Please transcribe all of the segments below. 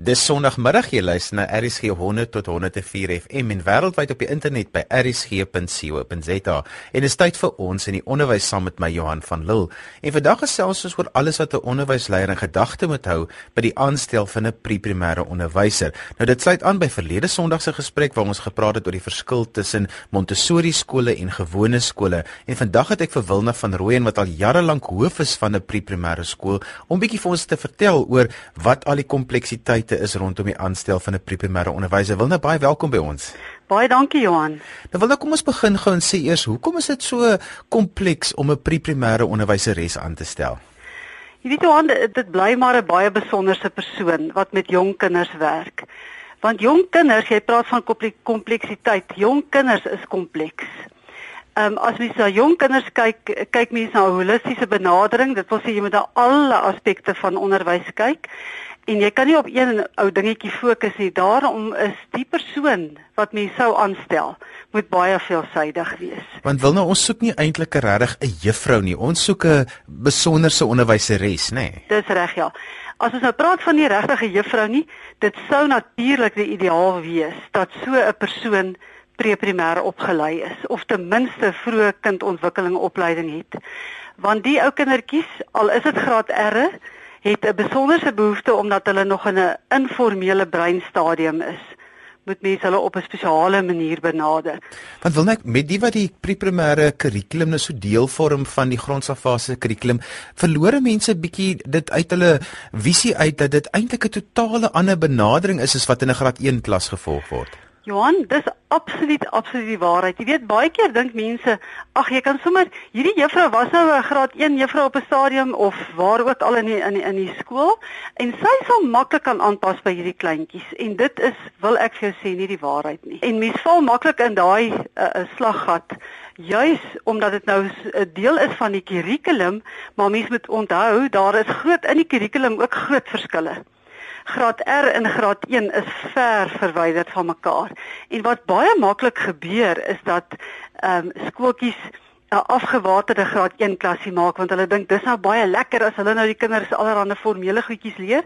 Dis Sondagmiddag jy luister na RSG 100 tot 104 FM en wêreldwyd op die internet by rsg.co.za. En is tyd vir ons in die onderwys saam met my Johan van Lille. En vandag gesels ons oor alles wat 'n onderwysleier in gedagte moet hou by die aanstel van 'n pre-primêre onderwyser. Nou dit sluit aan by verlede Sondag se gesprek waar ons gepraat het oor die verskil tussen Montessori skole en gewone skole. En vandag het ek vir Wilna van Rooyen wat al jare lank hoof is van 'n pre-primêre skool om bietjie vir ons te vertel oor wat al die kompleksiteit feite is rondom die aanstel van 'n primêre onderwyser. Wil nou baie welkom by ons. Baie dankie Johan. Nou wil nou kom ons begin gou en sê eers, hoekom is dit so kompleks om 'n primêre onderwyseres aan te stel? Jy weet Johan, dit bly maar 'n baie besonderse persoon wat met jong kinders werk. Want jong kinders, jy praat van kompleksiteit. Jong kinders is kompleks. Ehm um, as mens na jong kinders kyk, kyk mens na 'n holistiese benadering. Dit wil sê jy moet na alle aspekte van onderwys kyk. En jy kan nie op een ou dingetjie fokus nie. Daarom is die persoon wat mens sou aanstel, moet baie veelsidig wees. Want wil nou ons soek nie eintlik 'n regtig 'n juffrou nie. Ons soek 'n besonderse onderwyseres, nê? Nee. Dis reg, ja. As ons nou praat van die regte juffrou nie, dit sou natuurlik die ideaal wees dat so 'n persoon pre-primêr opgelei is of ten minste vroeë kindontwikkeling opleiding het. Want die ou kindertjies, al is dit graad R, het 'n besonderse behoefte omdat hulle nog in 'n informele breinstadium is moet mense hulle op 'n spesiale manier benader. Want wil net met die wat die pre-primêre kurrikulum nou so deel vorm van die grondslagfase kurrikulum, verlore mense bietjie dit uit hulle visie uit dat dit eintlik 'n totale ander benadering is as wat in 'n graad 1 klas gevolg word. Johan, dis absoluut absoluut die waarheid. Jy weet baie keer dink mense, ag jy kan sommer hierdie juffrou was nou 'n graad 1 juffrou op 'n stadium of waar ook al in die, in die, in die skool en sy sal maklik kan aanpas by hierdie kleintjies en dit is wil ek vir jou sê nie die waarheid nie. En mens val maklik in daai 'n uh, uh, slaggat juis omdat dit nou 'n deel is van die kurrikulum, maar mens moet onthou daar is groot in die kurrikulum ook groot verskille graad R en graad 1 is ver verwyderd van mekaar. En wat baie maklik gebeur is dat ehm um, skooltjies 'n afgewaterde graad 1 klasie maak want hulle dink dis nou baie lekker as hulle nou die kinders allerlei formele goedjies leer.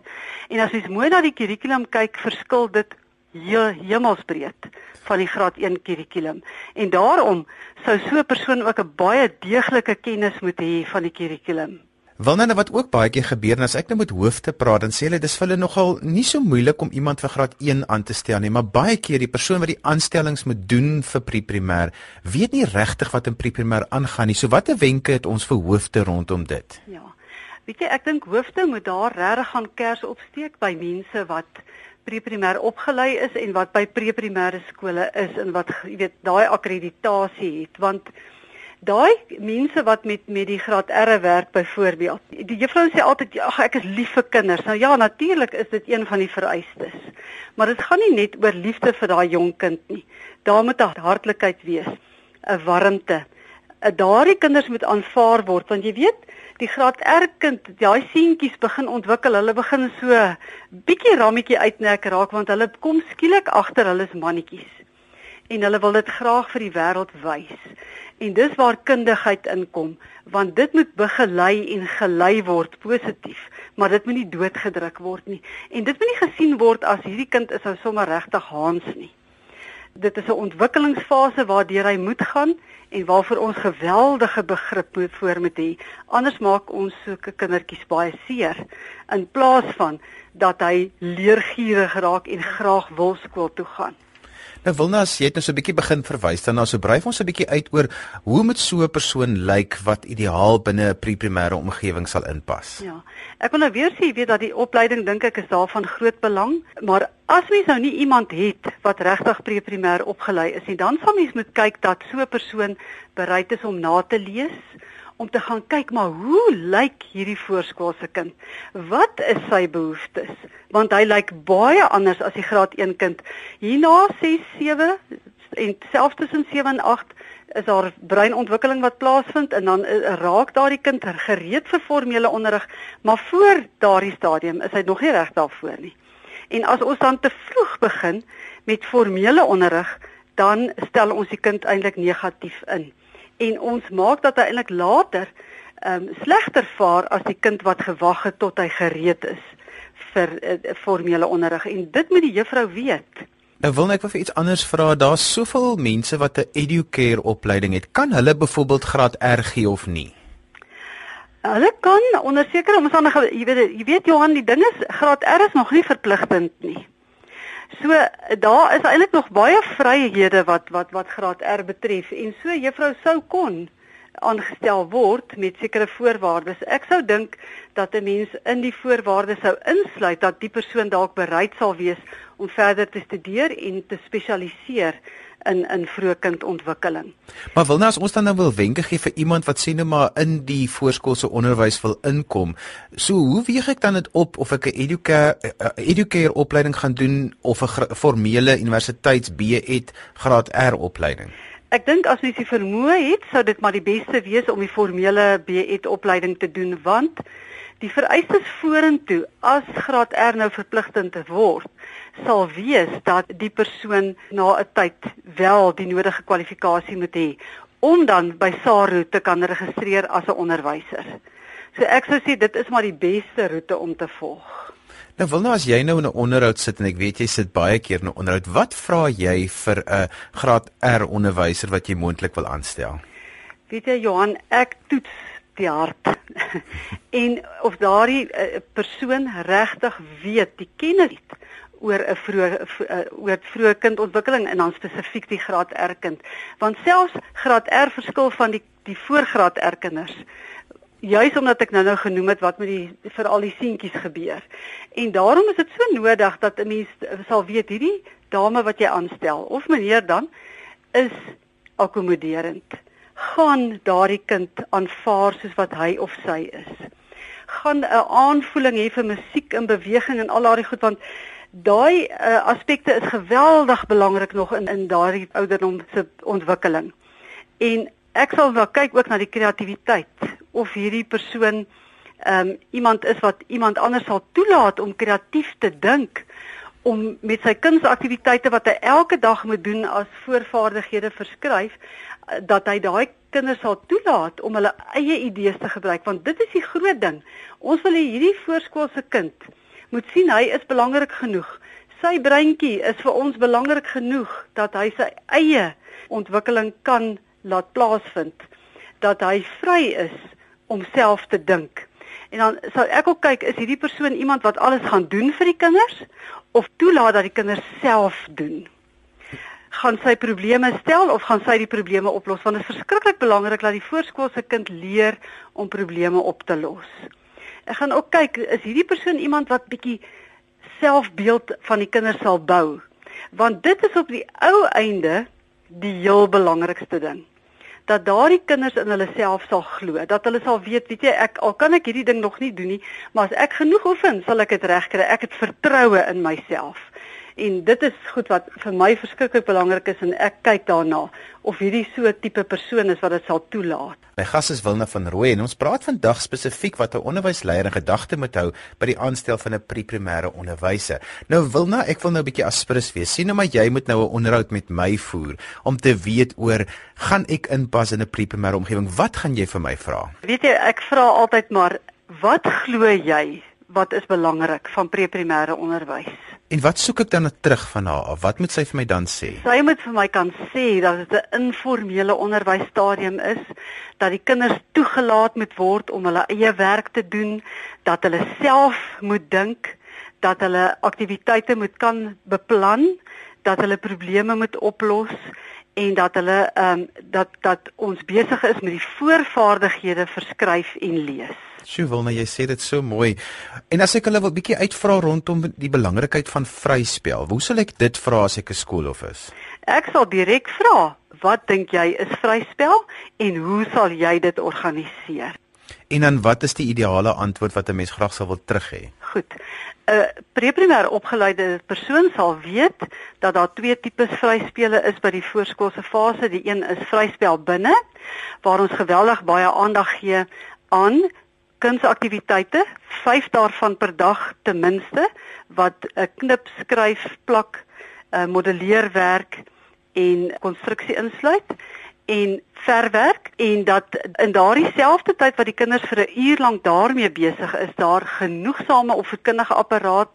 En as jy mooi na die kurrikulum kyk, verskil dit heel hemelsbreed van die graad 1 kurrikulum. En daarom sou so 'n persoon ook 'n baie deeglike kennis moet hê van die kurrikulum. Wil nou wat ook baie keer gebeur en as ek nou met hoofde praat dan sê hulle dis vir hulle nogal nie so moeilik om iemand vir graad 1 aan te stel nie, maar baie keer die persoon wat die aanstellings moet doen vir pre-primêr weet nie regtig wat in pre-primêr aangaan nie. So watter wenke het ons vir hoofde rondom dit? Ja. Weet jy, ek dink hoofde moet daar regtig gaan kers opsteek by mense wat pre-primêr opgelei is en wat by pre-primêre skole is en wat jy weet daai akkreditasie het want Daai mense wat met met die graad R werk byvoorbeeld. Die juffrou sê altyd ag ek is lief vir kinders. Nou ja, natuurlik is dit een van die vereistes. Maar dit gaan nie net oor liefde vir daai jong kind nie. Daar moet 'n hartlikheid wees, 'n warmte. Daardie kinders moet aanvaar word want jy weet, die graad R kind, daai seentjies begin ontwikkel. Hulle begin so bietjie rammetjie uitnek raak want hulle kom skielik agter hulle is mannetjies. En hulle wil dit graag vir die wêreld wys. En dis waar kundigheid inkom, want dit moet begelei en gelei word positief, maar dit moet nie doodgedruk word nie. En dit moet nie gesien word as hierdie kind is nou sommer regtig Hans nie. Dit is 'n ontwikkelingsfase waardeur hy moet gaan en waarvoor ons geweldige begrip moet voor moet hê. Anders maak ons sulke kindertjies baie seer in plaas van dat hy leergierig raak en graag wil skool toe gaan. Nou Wilna, jy net nou so 'n bietjie begin verwys dan na so bryf ons 'n bietjie uit oor hoe moet so 'n persoon lyk wat ideaal binne 'n pre-primêre omgewing sal inpas. Ja. Ek wil nou weer sê, weet dat die opleiding dink ek is daarvan groot belang, maar as mens nou nie iemand het wat regtig pre-primêr opgelei is nie, dan sal mens moet kyk dat so 'n persoon bereid is om na te lees om te gaan kyk maar hoe lyk hierdie voorskoolse kind? Wat is sy behoeftes? Want hy lyk baie anders as die graad 1 kind. Hierna 6, 7 en selfs tussen 7 en 8 is daar breinontwikkeling wat plaasvind en dan uh, raak daardie kind gereed vir formele onderrig, maar voor daardie stadium is hy nog nie reg daarvoor nie. En as ons dan te vroeg begin met formele onderrig, dan stel ons die kind eintlik negatief in en ons maak dat hy eintlik later ehm um, slegter vaar as die kind wat gewag het tot hy gereed is vir uh, formele onderrig en dit moet die juffrou weet. Nou wil ek vir iets anders vra. Daar's soveel mense wat 'n educare opleiding het. Kan hulle byvoorbeeld graad R gee of nie? Hulle kan onder sekere omstandighede, jy weet jy weet Johan, die ding is graad R is nog nie verpligtend nie. So daar is eintlik nog baie vryhede wat wat wat graad R betref en so juffrou sou kon aangestel word met sekere voorwaardes. Ek sou dink dat 'n mens in die voorwaardes sou insluit dat die persoon dalk bereid sal wees om verder te studeer en te spesialiseer in in vroegkindontwikkeling. Maar wil nou as ons dan nou wil wenke gee vir iemand wat sê nou maar in die voorskoolse onderwys wil inkom, so hoe weeg ek dan dit op of ek 'n educare educare opleiding gaan doen of 'n formele universiteits B.Ed graad R opleiding? Ek dink as mens die vermoë het, sou dit maar die beste wees om die formele B.Ed opleiding te doen want die vereistes vorentoe as graad R nou verpligtend word, sal wees dat die persoon na 'n tyd wel die nodige kwalifikasie moet hê om dan by SARU te kan registreer as 'n onderwyser. So ek sou sê dit is maar die beste roete om te volg. Nou wil nou as jy nou in 'n onderhoud sit en ek weet jy sit baie keer in 'n onderhoud, wat vra jy vir 'n graad R onderwyser wat jy moontlik wil aanstel? Weet jy Johan, ek toets die hart. en of daardie uh, persoon regtig weet, die kennis het oor 'n vroeë oor vroeë kindontwikkeling en dan spesifiek die graad R kind. Want selfs graad R verskil van die die voorgraad R kinders juis omdat ek nou-nou genoem het wat met die vir al die seentjies gebeur. En daarom is dit so nodig dat 'n mens sal weet hierdie dame wat jy aanstel of meneer dan is akkommoderend. Gaan daardie kind aanvaar soos wat hy of sy is. Gaan 'n aanvoeling hê vir musiek en beweging en al daardie goed want daai uh, aspekte is geweldig belangrik nog in in daardie ouderdom se ontwikkeling. En ek sal wel kyk ook na die kreatiwiteit of hierdie persoon ehm um, iemand is wat iemand anders sal toelaat om kreatief te dink om met sy kunsaktiwiteite wat hy elke dag moet doen as voorvaardighede verskryf eh, dat hy daai kinders sal toelaat om hulle eie idees te gebruik want dit is die groot ding. Ons wil hierdie voorskoolse kind moet sien hy is belangrik genoeg. Sy breintjie is vir ons belangrik genoeg dat hy sy eie ontwikkeling kan laat plaasvind. Dat hy vry is om self te dink. En dan sal ek ook kyk is hierdie persoon iemand wat alles gaan doen vir die kinders of toelaat dat die kinders self doen. Gaan sy probleme stel of gaan sy die probleme oplos? Want dit is verskriklik belangrik dat die voorskoolse kind leer om probleme op te los. Ek gaan ook kyk is hierdie persoon iemand wat bietjie selfbeeld van die kinders sal bou. Want dit is op die ou einde die heel belangrikste ding dat daardie kinders in hulle self sal glo, dat hulle sal weet, weet jy, ek al kan ek hierdie ding nog nie doen nie, maar as ek genoeg oefen, sal ek dit regkry. Ek het vertroue in myself. En dit is goed wat vir my verskriklik belangrik is en ek kyk daarna of hierdie so tipe persoon is wat dit sal toelaat. My gas is Wilna van Rooi en ons praat vandag spesifiek wat 'n onderwysleier in gedagte moet hou by die aanstel van 'n pre-primêre onderwyser. Nou Wilna, ek wil nou 'n bietjie aspres wees. Sien nou maar jy moet nou 'n onderhoud met my voer om te weet oor gaan ek inpas in 'n pre-primêre omgewing? Wat gaan jy vir my vra? Weet jy, ek vra altyd maar wat glo jy wat is belangrik van pre-primêre onderwys? En wat soek ek dan terug van haar? Wat moet sy vir my dan sê? Sy moet vir my kan sê dat dit 'n informele onderwysstadium is, dat die kinders toegelaat moet word om hulle eie werk te doen, dat hulle self moet dink, dat hulle aktiwiteite moet kan beplan, dat hulle probleme moet oplos en dat hulle ehm um, dat dat ons besig is met die voorvaardighede verskryf en lees. Sjoe, wil nou jy sê dit so mooi. En as ek hulle wil bietjie uitvra rondom die belangrikheid van vryspel, hoe sal ek dit vra as ek 'n skoolhof is? Ek sal direk vra, wat dink jy is vryspel en hoe sal jy dit organiseer? En dan wat is die ideale antwoord wat 'n mens graag sou wil terug hê? Goed. 'n uh, Preprimêr opgeleide persoon sal weet dat daar twee tipes vryspele is by die voorskoolse fase. Die een is vryspel binne waar ons geweldig baie aandag gee aan kunsaktiwiteite, 5 daarvan per dag ten minste wat 'n knip, skryf, plak, uh, modelleerwerk en konstruksie insluit en verwerk en dat in daardie selfde tyd wat die kinders vir 'n uur lank daarmee besig is, daar genoegsame opvoedkundige apparaat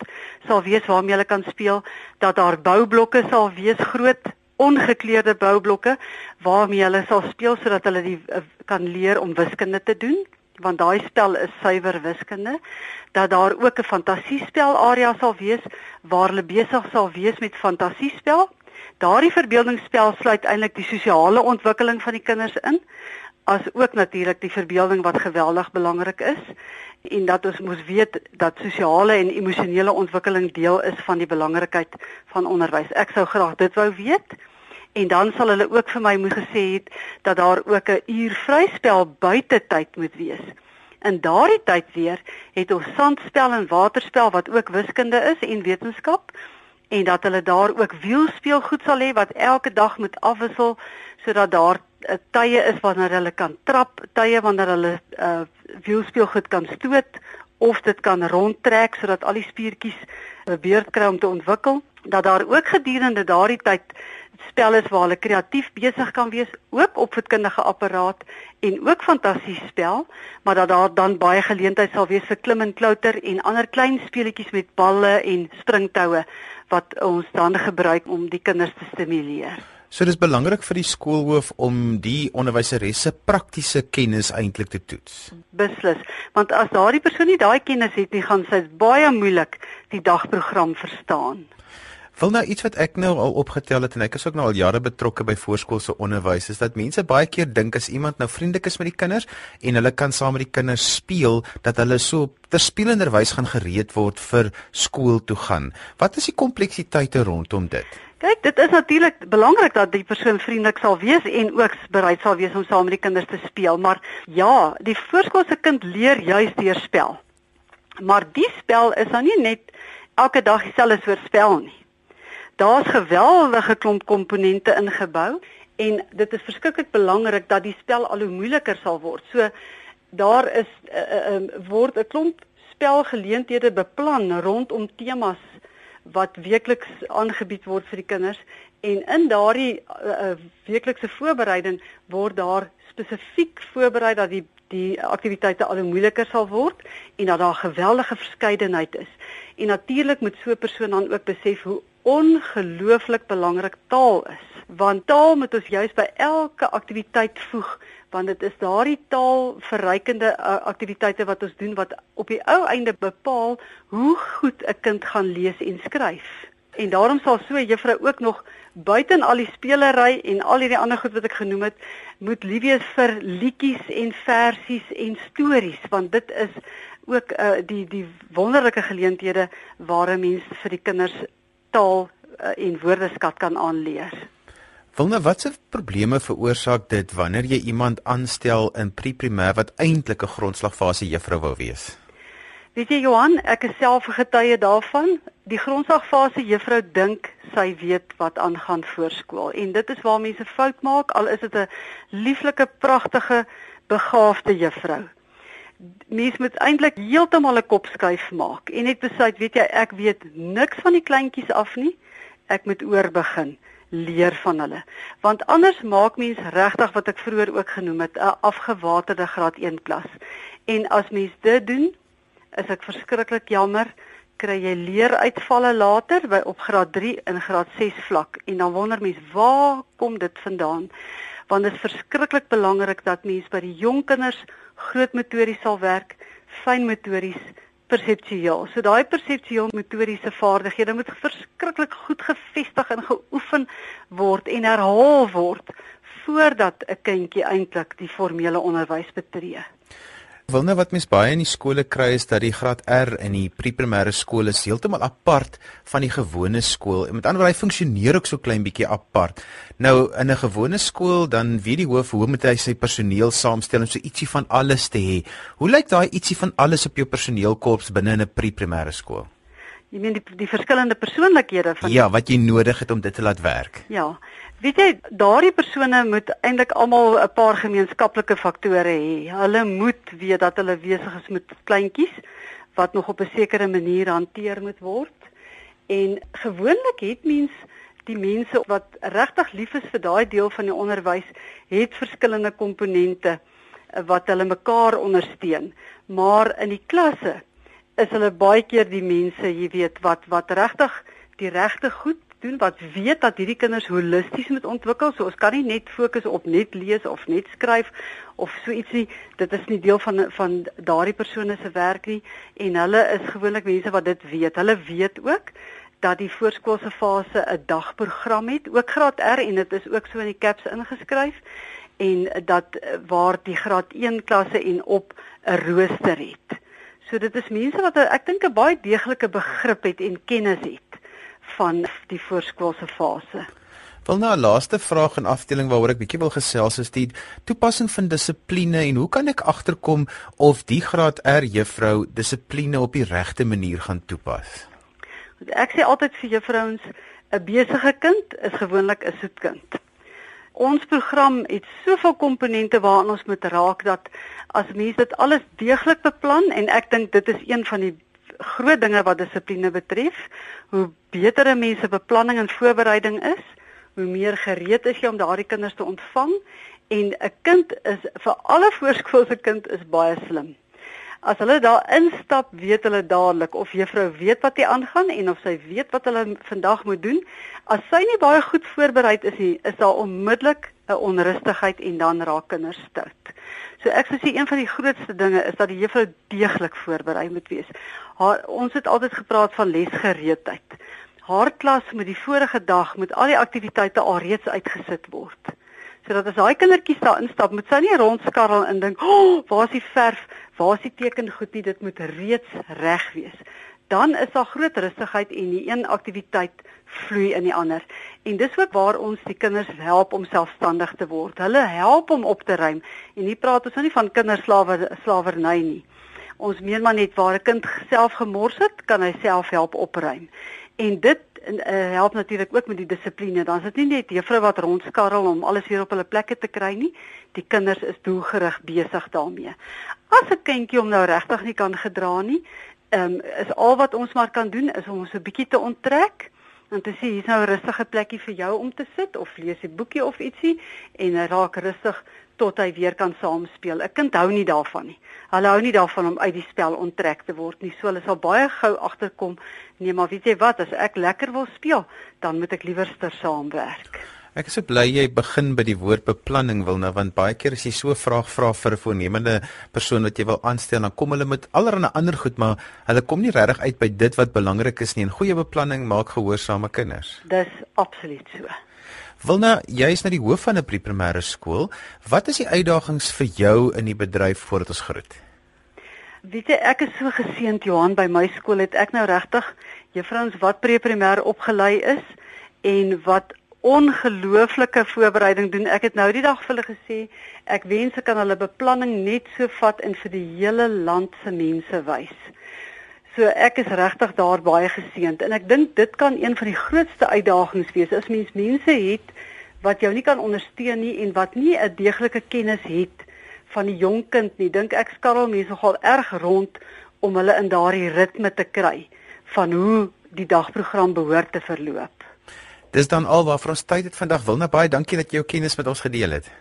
sal wees waarmee hulle kan speel, dat daar boublokke sal wees, groot ongekleurde boublokke waarmee hulle sal speel sodat hulle die uh, kan leer om wiskunde te doen want daai spel is suiwer wiskunde dat daar ook 'n fantasiespel area sal wees waar hulle besig sal wees met fantasiespel Daardie verbeeldingsspel sluit eintlik die sosiale ontwikkeling van die kinders in, as ook natuurlik die verbeelding wat geweldig belangrik is en dat ons moet weet dat sosiale en emosionele ontwikkeling deel is van die belangrikheid van onderwys. Ek sou graag dit wou weet. En dan sal hulle ook vir my moet gesê het dat daar ook 'n uur vryspel buite tyd moet wees. In daardie tyd weer het ons sandspel en waterspel wat ook wiskunde is en wetenskap en dat hulle daar ook wielspeelgoed sal hê wat elke dag moet afwissel sodat daar uh, tye is wanneer hulle kan trap, tye wanneer hulle uh, wielspeelgoed kan stoot of dit kan rondtrek sodat al die spiertjies 'n beurt kry om te ontwikkel. Dat daar ook gedurende daardie tyd spel is waar hulle kreatief besig kan wees, ook opvoedkundige apparaat en ook fantasiespel, maar dat daar dan baie geleentheid sal wees vir klim en klouter en ander klein speletjies met balle en springtoue wat ons dan gebruik om die kinders te stimuleer. So dis belangrik vir die skoolhoof om die onderwyseres se praktiese kennis eintlik te toets. Beslis, want as daardie persoon nie daai kennis het nie, gaan sy baie moeilik die dagprogram verstaan. Wil nou iets wat ek nou al opgetel het en ek is ook nou al jare betrokke by voorskoolse onderwys is dat mense baie keer dink as iemand nou vriendelik is met die kinders en hulle kan saam met die kinders speel dat hulle so terspeelenderwys gaan gereed word vir skool toe gaan. Wat is die kompleksiteite rondom dit? Kyk, dit is natuurlik belangrik dat die persoon vriendelik sal wees en ook bereid sal wees om saam met die kinders te speel, maar ja, die voorskoolse kind leer juis deur spel. Maar die spel is dan nie net elke dag dieselfde soort spel nie daar's geweldige klomp komponente ingebou en dit is verskriklik belangrik dat die spel al hoe moeiliker sal word. So daar is uh, uh, word 'n klomp spelgeleenthede beplan rondom temas wat weekliks aangebied word vir die kinders en in daardie uh, uh, weeklikse voorbereiding word daar spesifiek voorberei dat die die aktiwiteite al hoe moeiliker sal word en dat daar geweldige verskeidenheid is. En natuurlik moet so 'n persoon dan ook besef hoe ongelooflik belangrik taal is. Want taal moet ons juis by elke aktiwiteit voeg want dit is daardie taalverrykende uh, aktiwiteite wat ons doen wat op die ou einde bepaal hoe goed 'n kind gaan lees en skryf. En daarom sal so juffrou ook nog buiten al die spelery en al hierdie ander goed wat ek genoem het, moet lief wees vir liedjies en versies en stories want dit is ook uh, die die wonderlike geleenthede waar 'n mens vir die kinders taal uh, en woordeskat kan aanleer. Wilne, watse probleme veroorsaak dit wanneer jy iemand aanstel in pre-primêr wat eintlik 'n grondslagfase juffrou wou wees? Weet jy Johan, ek is self 'n getuie daarvan. Die grondslagfase juffrou dink sy weet wat aangaan voor skool en dit is waar mense fout maak al is dit 'n lieflike, pragtige, begaafde juffrou mens moet eintlik heeltemal 'n kop skuif maak en net besluit, weet jy, ek weet niks van die kleintjies af nie. Ek moet oor begin leer van hulle. Want anders maak mens regtig wat ek vroeër ook genoem het, 'n afgewaterde graad 1 klas. En as mens dit doen, is ek verskriklik jammer kry jy leeruitvalle later by op graad 3 en graad 6 vlak en dan wonder mens waar kom dit vandaan want dit is verskriklik belangrik dat mens by die jong kinders groot metodies sal werk, fyn metodies, perseptueel. So daai perseptueel metodiese vaardighede moet verskriklik goed gefestig en geoefen word en herhaal word voordat 'n kindjie eintlik die formele onderwys betree. Wil nou wat mens baie in die skole kry is dat die graad R in die pre-primêre skool is heeltemal apart van die gewone skool. Met ander woorde, hy funksioneer ook so klein bietjie apart. Nou in 'n gewone skool dan weet die hoof hoe moet hy sy personeel saamstel en so ietsie van alles te hê. Hoe lyk daai ietsie van alles op jou personeelkorps binne in 'n pre-primêre skool? Jy meen die die verskillende persoonlikhede van Ja, wat jy nodig het om dit te laat werk. Ja. Weet jy, daardie persone moet eintlik almal 'n paar gemeenskaplike faktore hê. Hulle moet weet dat hulle besig is met kleintjies wat nog op 'n sekere manier hanteer moet word. En gewoonlik het mens die mense wat regtig lief is vir daai deel van die onderwys het verskillende komponente eh, wat hulle mekaar ondersteun. Maar in die klasse is hulle baie keer die mense, jy weet, wat wat regtig die regte goed doen wat weet dat hierdie kinders holisties moet ontwikkel. So ons kan nie net fokus op net lees of net skryf of so ietsie. Dit is nie deel van van daardie persone se werk nie en hulle is gewoonlik mense wat dit weet. Hulle weet ook dat die voorskoolse fase 'n dagprogram het, ook graad R en dit is ook so in die CAPS ingeskryf en dat waar die graad 1 klasse en op 'n rooster het. So dit is mense wat ek dink 'n baie deeglike begrip het en kennis het van die voorskoolse fase. Wel nou laaste vraag in afdeling waaroor ek bietjie wil gesels is die toepassing van dissipline en hoe kan ek agterkom of die graad R juffrou dissipline op die regte manier gaan toepas? Ek sê altyd vir juffrouens 'n besige kind is gewoonlik 'n soet kind. Ons program het soveel komponente waaraan ons moet raak dat as mense dit alles deeglik beplan en ek dink dit is een van die groot dinge wat dissipline betref. Hoe beter 'n mens se beplanning en voorbereiding is, hoe meer gereed is jy om daardie kinders te ontvang en 'n kind is vir alle voorskoolse kind is baie slim. As hulle daar instap, weet hulle dadelik of juffrou weet wat hier aangaan en of sy weet wat hulle vandag moet doen. As sy nie baie goed voorberei is nie, is daar onmiddellik 'n onrustigheid en dan raak kinders stout. So ek sê een van die grootste dinge is dat die juffrou deeglik voorberei moet wees. Haar ons het altyd gepraat van lesgereedheid. Haar klas moet die vorige dag met al die aktiwiteite alreeds uitgesit word. Sodat as daai kindertjies daar instap, moet sy nie rondskarrel en dink, "O, oh, waar is die verf? Waar is die tekengoed nie? Dit moet reeds reg wees." Dan is daar groot rustigheid en die een aktiwiteit vloei in die ander. En dis ook waar ons die kinders help om selfstandig te word. Hulle help om op te ruim. En hier praat ons nou nie van kinderslawe slawerny nie. Ons meen maar net waar 'n kind self gemors het, kan hy self help opruim. En dit uh, help natuurlik ook met die dissipline. Dan is dit nie net juffrou wat rondskarrel om alles weer op hulle plekke te kry nie. Die kinders is doelgerig besig daarmee. As 'n kindjie hom nou regtig nie kan gedra nie, um, is al wat ons maar kan doen is om hom so 'n bietjie te onttrek en te sê hier's nou 'n rustige plekkie vir jou om te sit of lees 'n boekie of ietsie en raak rustig tot hy weer kan saamspeel. 'n Kind hou nie daarvan nie. Hulle hou nie daarvan om uit die spel onttrek te word nie. So hulle sal baie gou agterkom, nee, maar weet jy wat, as ek lekker wil speel, dan moet ek liewerster saamwerk. Ek is so bly jy begin by die woord beplanning wil nou want baie keer as jy so vraag vra vir 'n voornemende persoon wat jy wil aanstel dan kom hulle met allerlei ander goed maar hulle kom nie regtig uit by dit wat belangrik is nie en goeie beplanning maak gehoorsame kinders. Dis absoluut so. Wilna, jy is nou die hoof van 'n pre-primêre skool. Wat is die uitdagings vir jou in die bedryf voordat ons groet? Weet jy, ek is so geseënd Johan by my skool het ek nou regtig juffrouens wat pre-primêr opgelei is en wat ongelooflike voorbereiding doen. Ek het nou die dag vir hulle gesê, ek wens ek kan hulle beplanning net so vat en vir die hele land se mense wys. So ek is regtig daar baie geseënd en ek dink dit kan een van die grootste uitdagings wees as mens mense het wat jou nie kan ondersteun nie en wat nie 'n deeglike kennis het van die jong kind nie. Dink ek skarrel mense nogal erg rond om hulle in daardie ritme te kry van hoe die dagprogram behoort te verloop. Dis dan al waarvoor ons tyd het vandag. Wilna baie dankie dat jy jou kennis met ons gedeel het.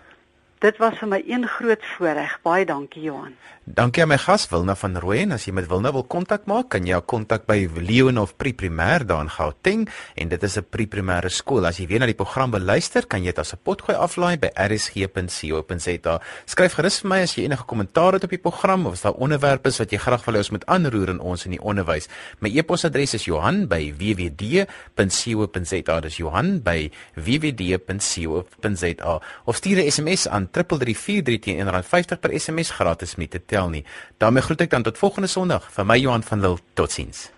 Dit was vir my een groot voorreg. Baie dankie Johan. Dankie aan my gas Wilna van Rooyen. As jy met Wilna wil kontak maak, kan jy haar kontak by Leon of Pri Primêr daar in Gauteng en dit is 'n Pri Primêre skool. As jy weer na die program beluister, kan jy dit as 'n potgooi aflaai by rsg.co.za. Skryf gerus vir my as jy enige kommentaar het op die program of as daar onderwerpe is wat jy graag wil hê ons moet aanroer in ons in die onderwys. My e-posadres is Johan@wwd.co.za. Dis Johan@wwd.co.za. Of stuur 'n SMS aan 3343 teen R1.50 per SMS gratis met te tel nie. daarmee groet ek dan tot volgende Sondag van my Johan van Lille totsiens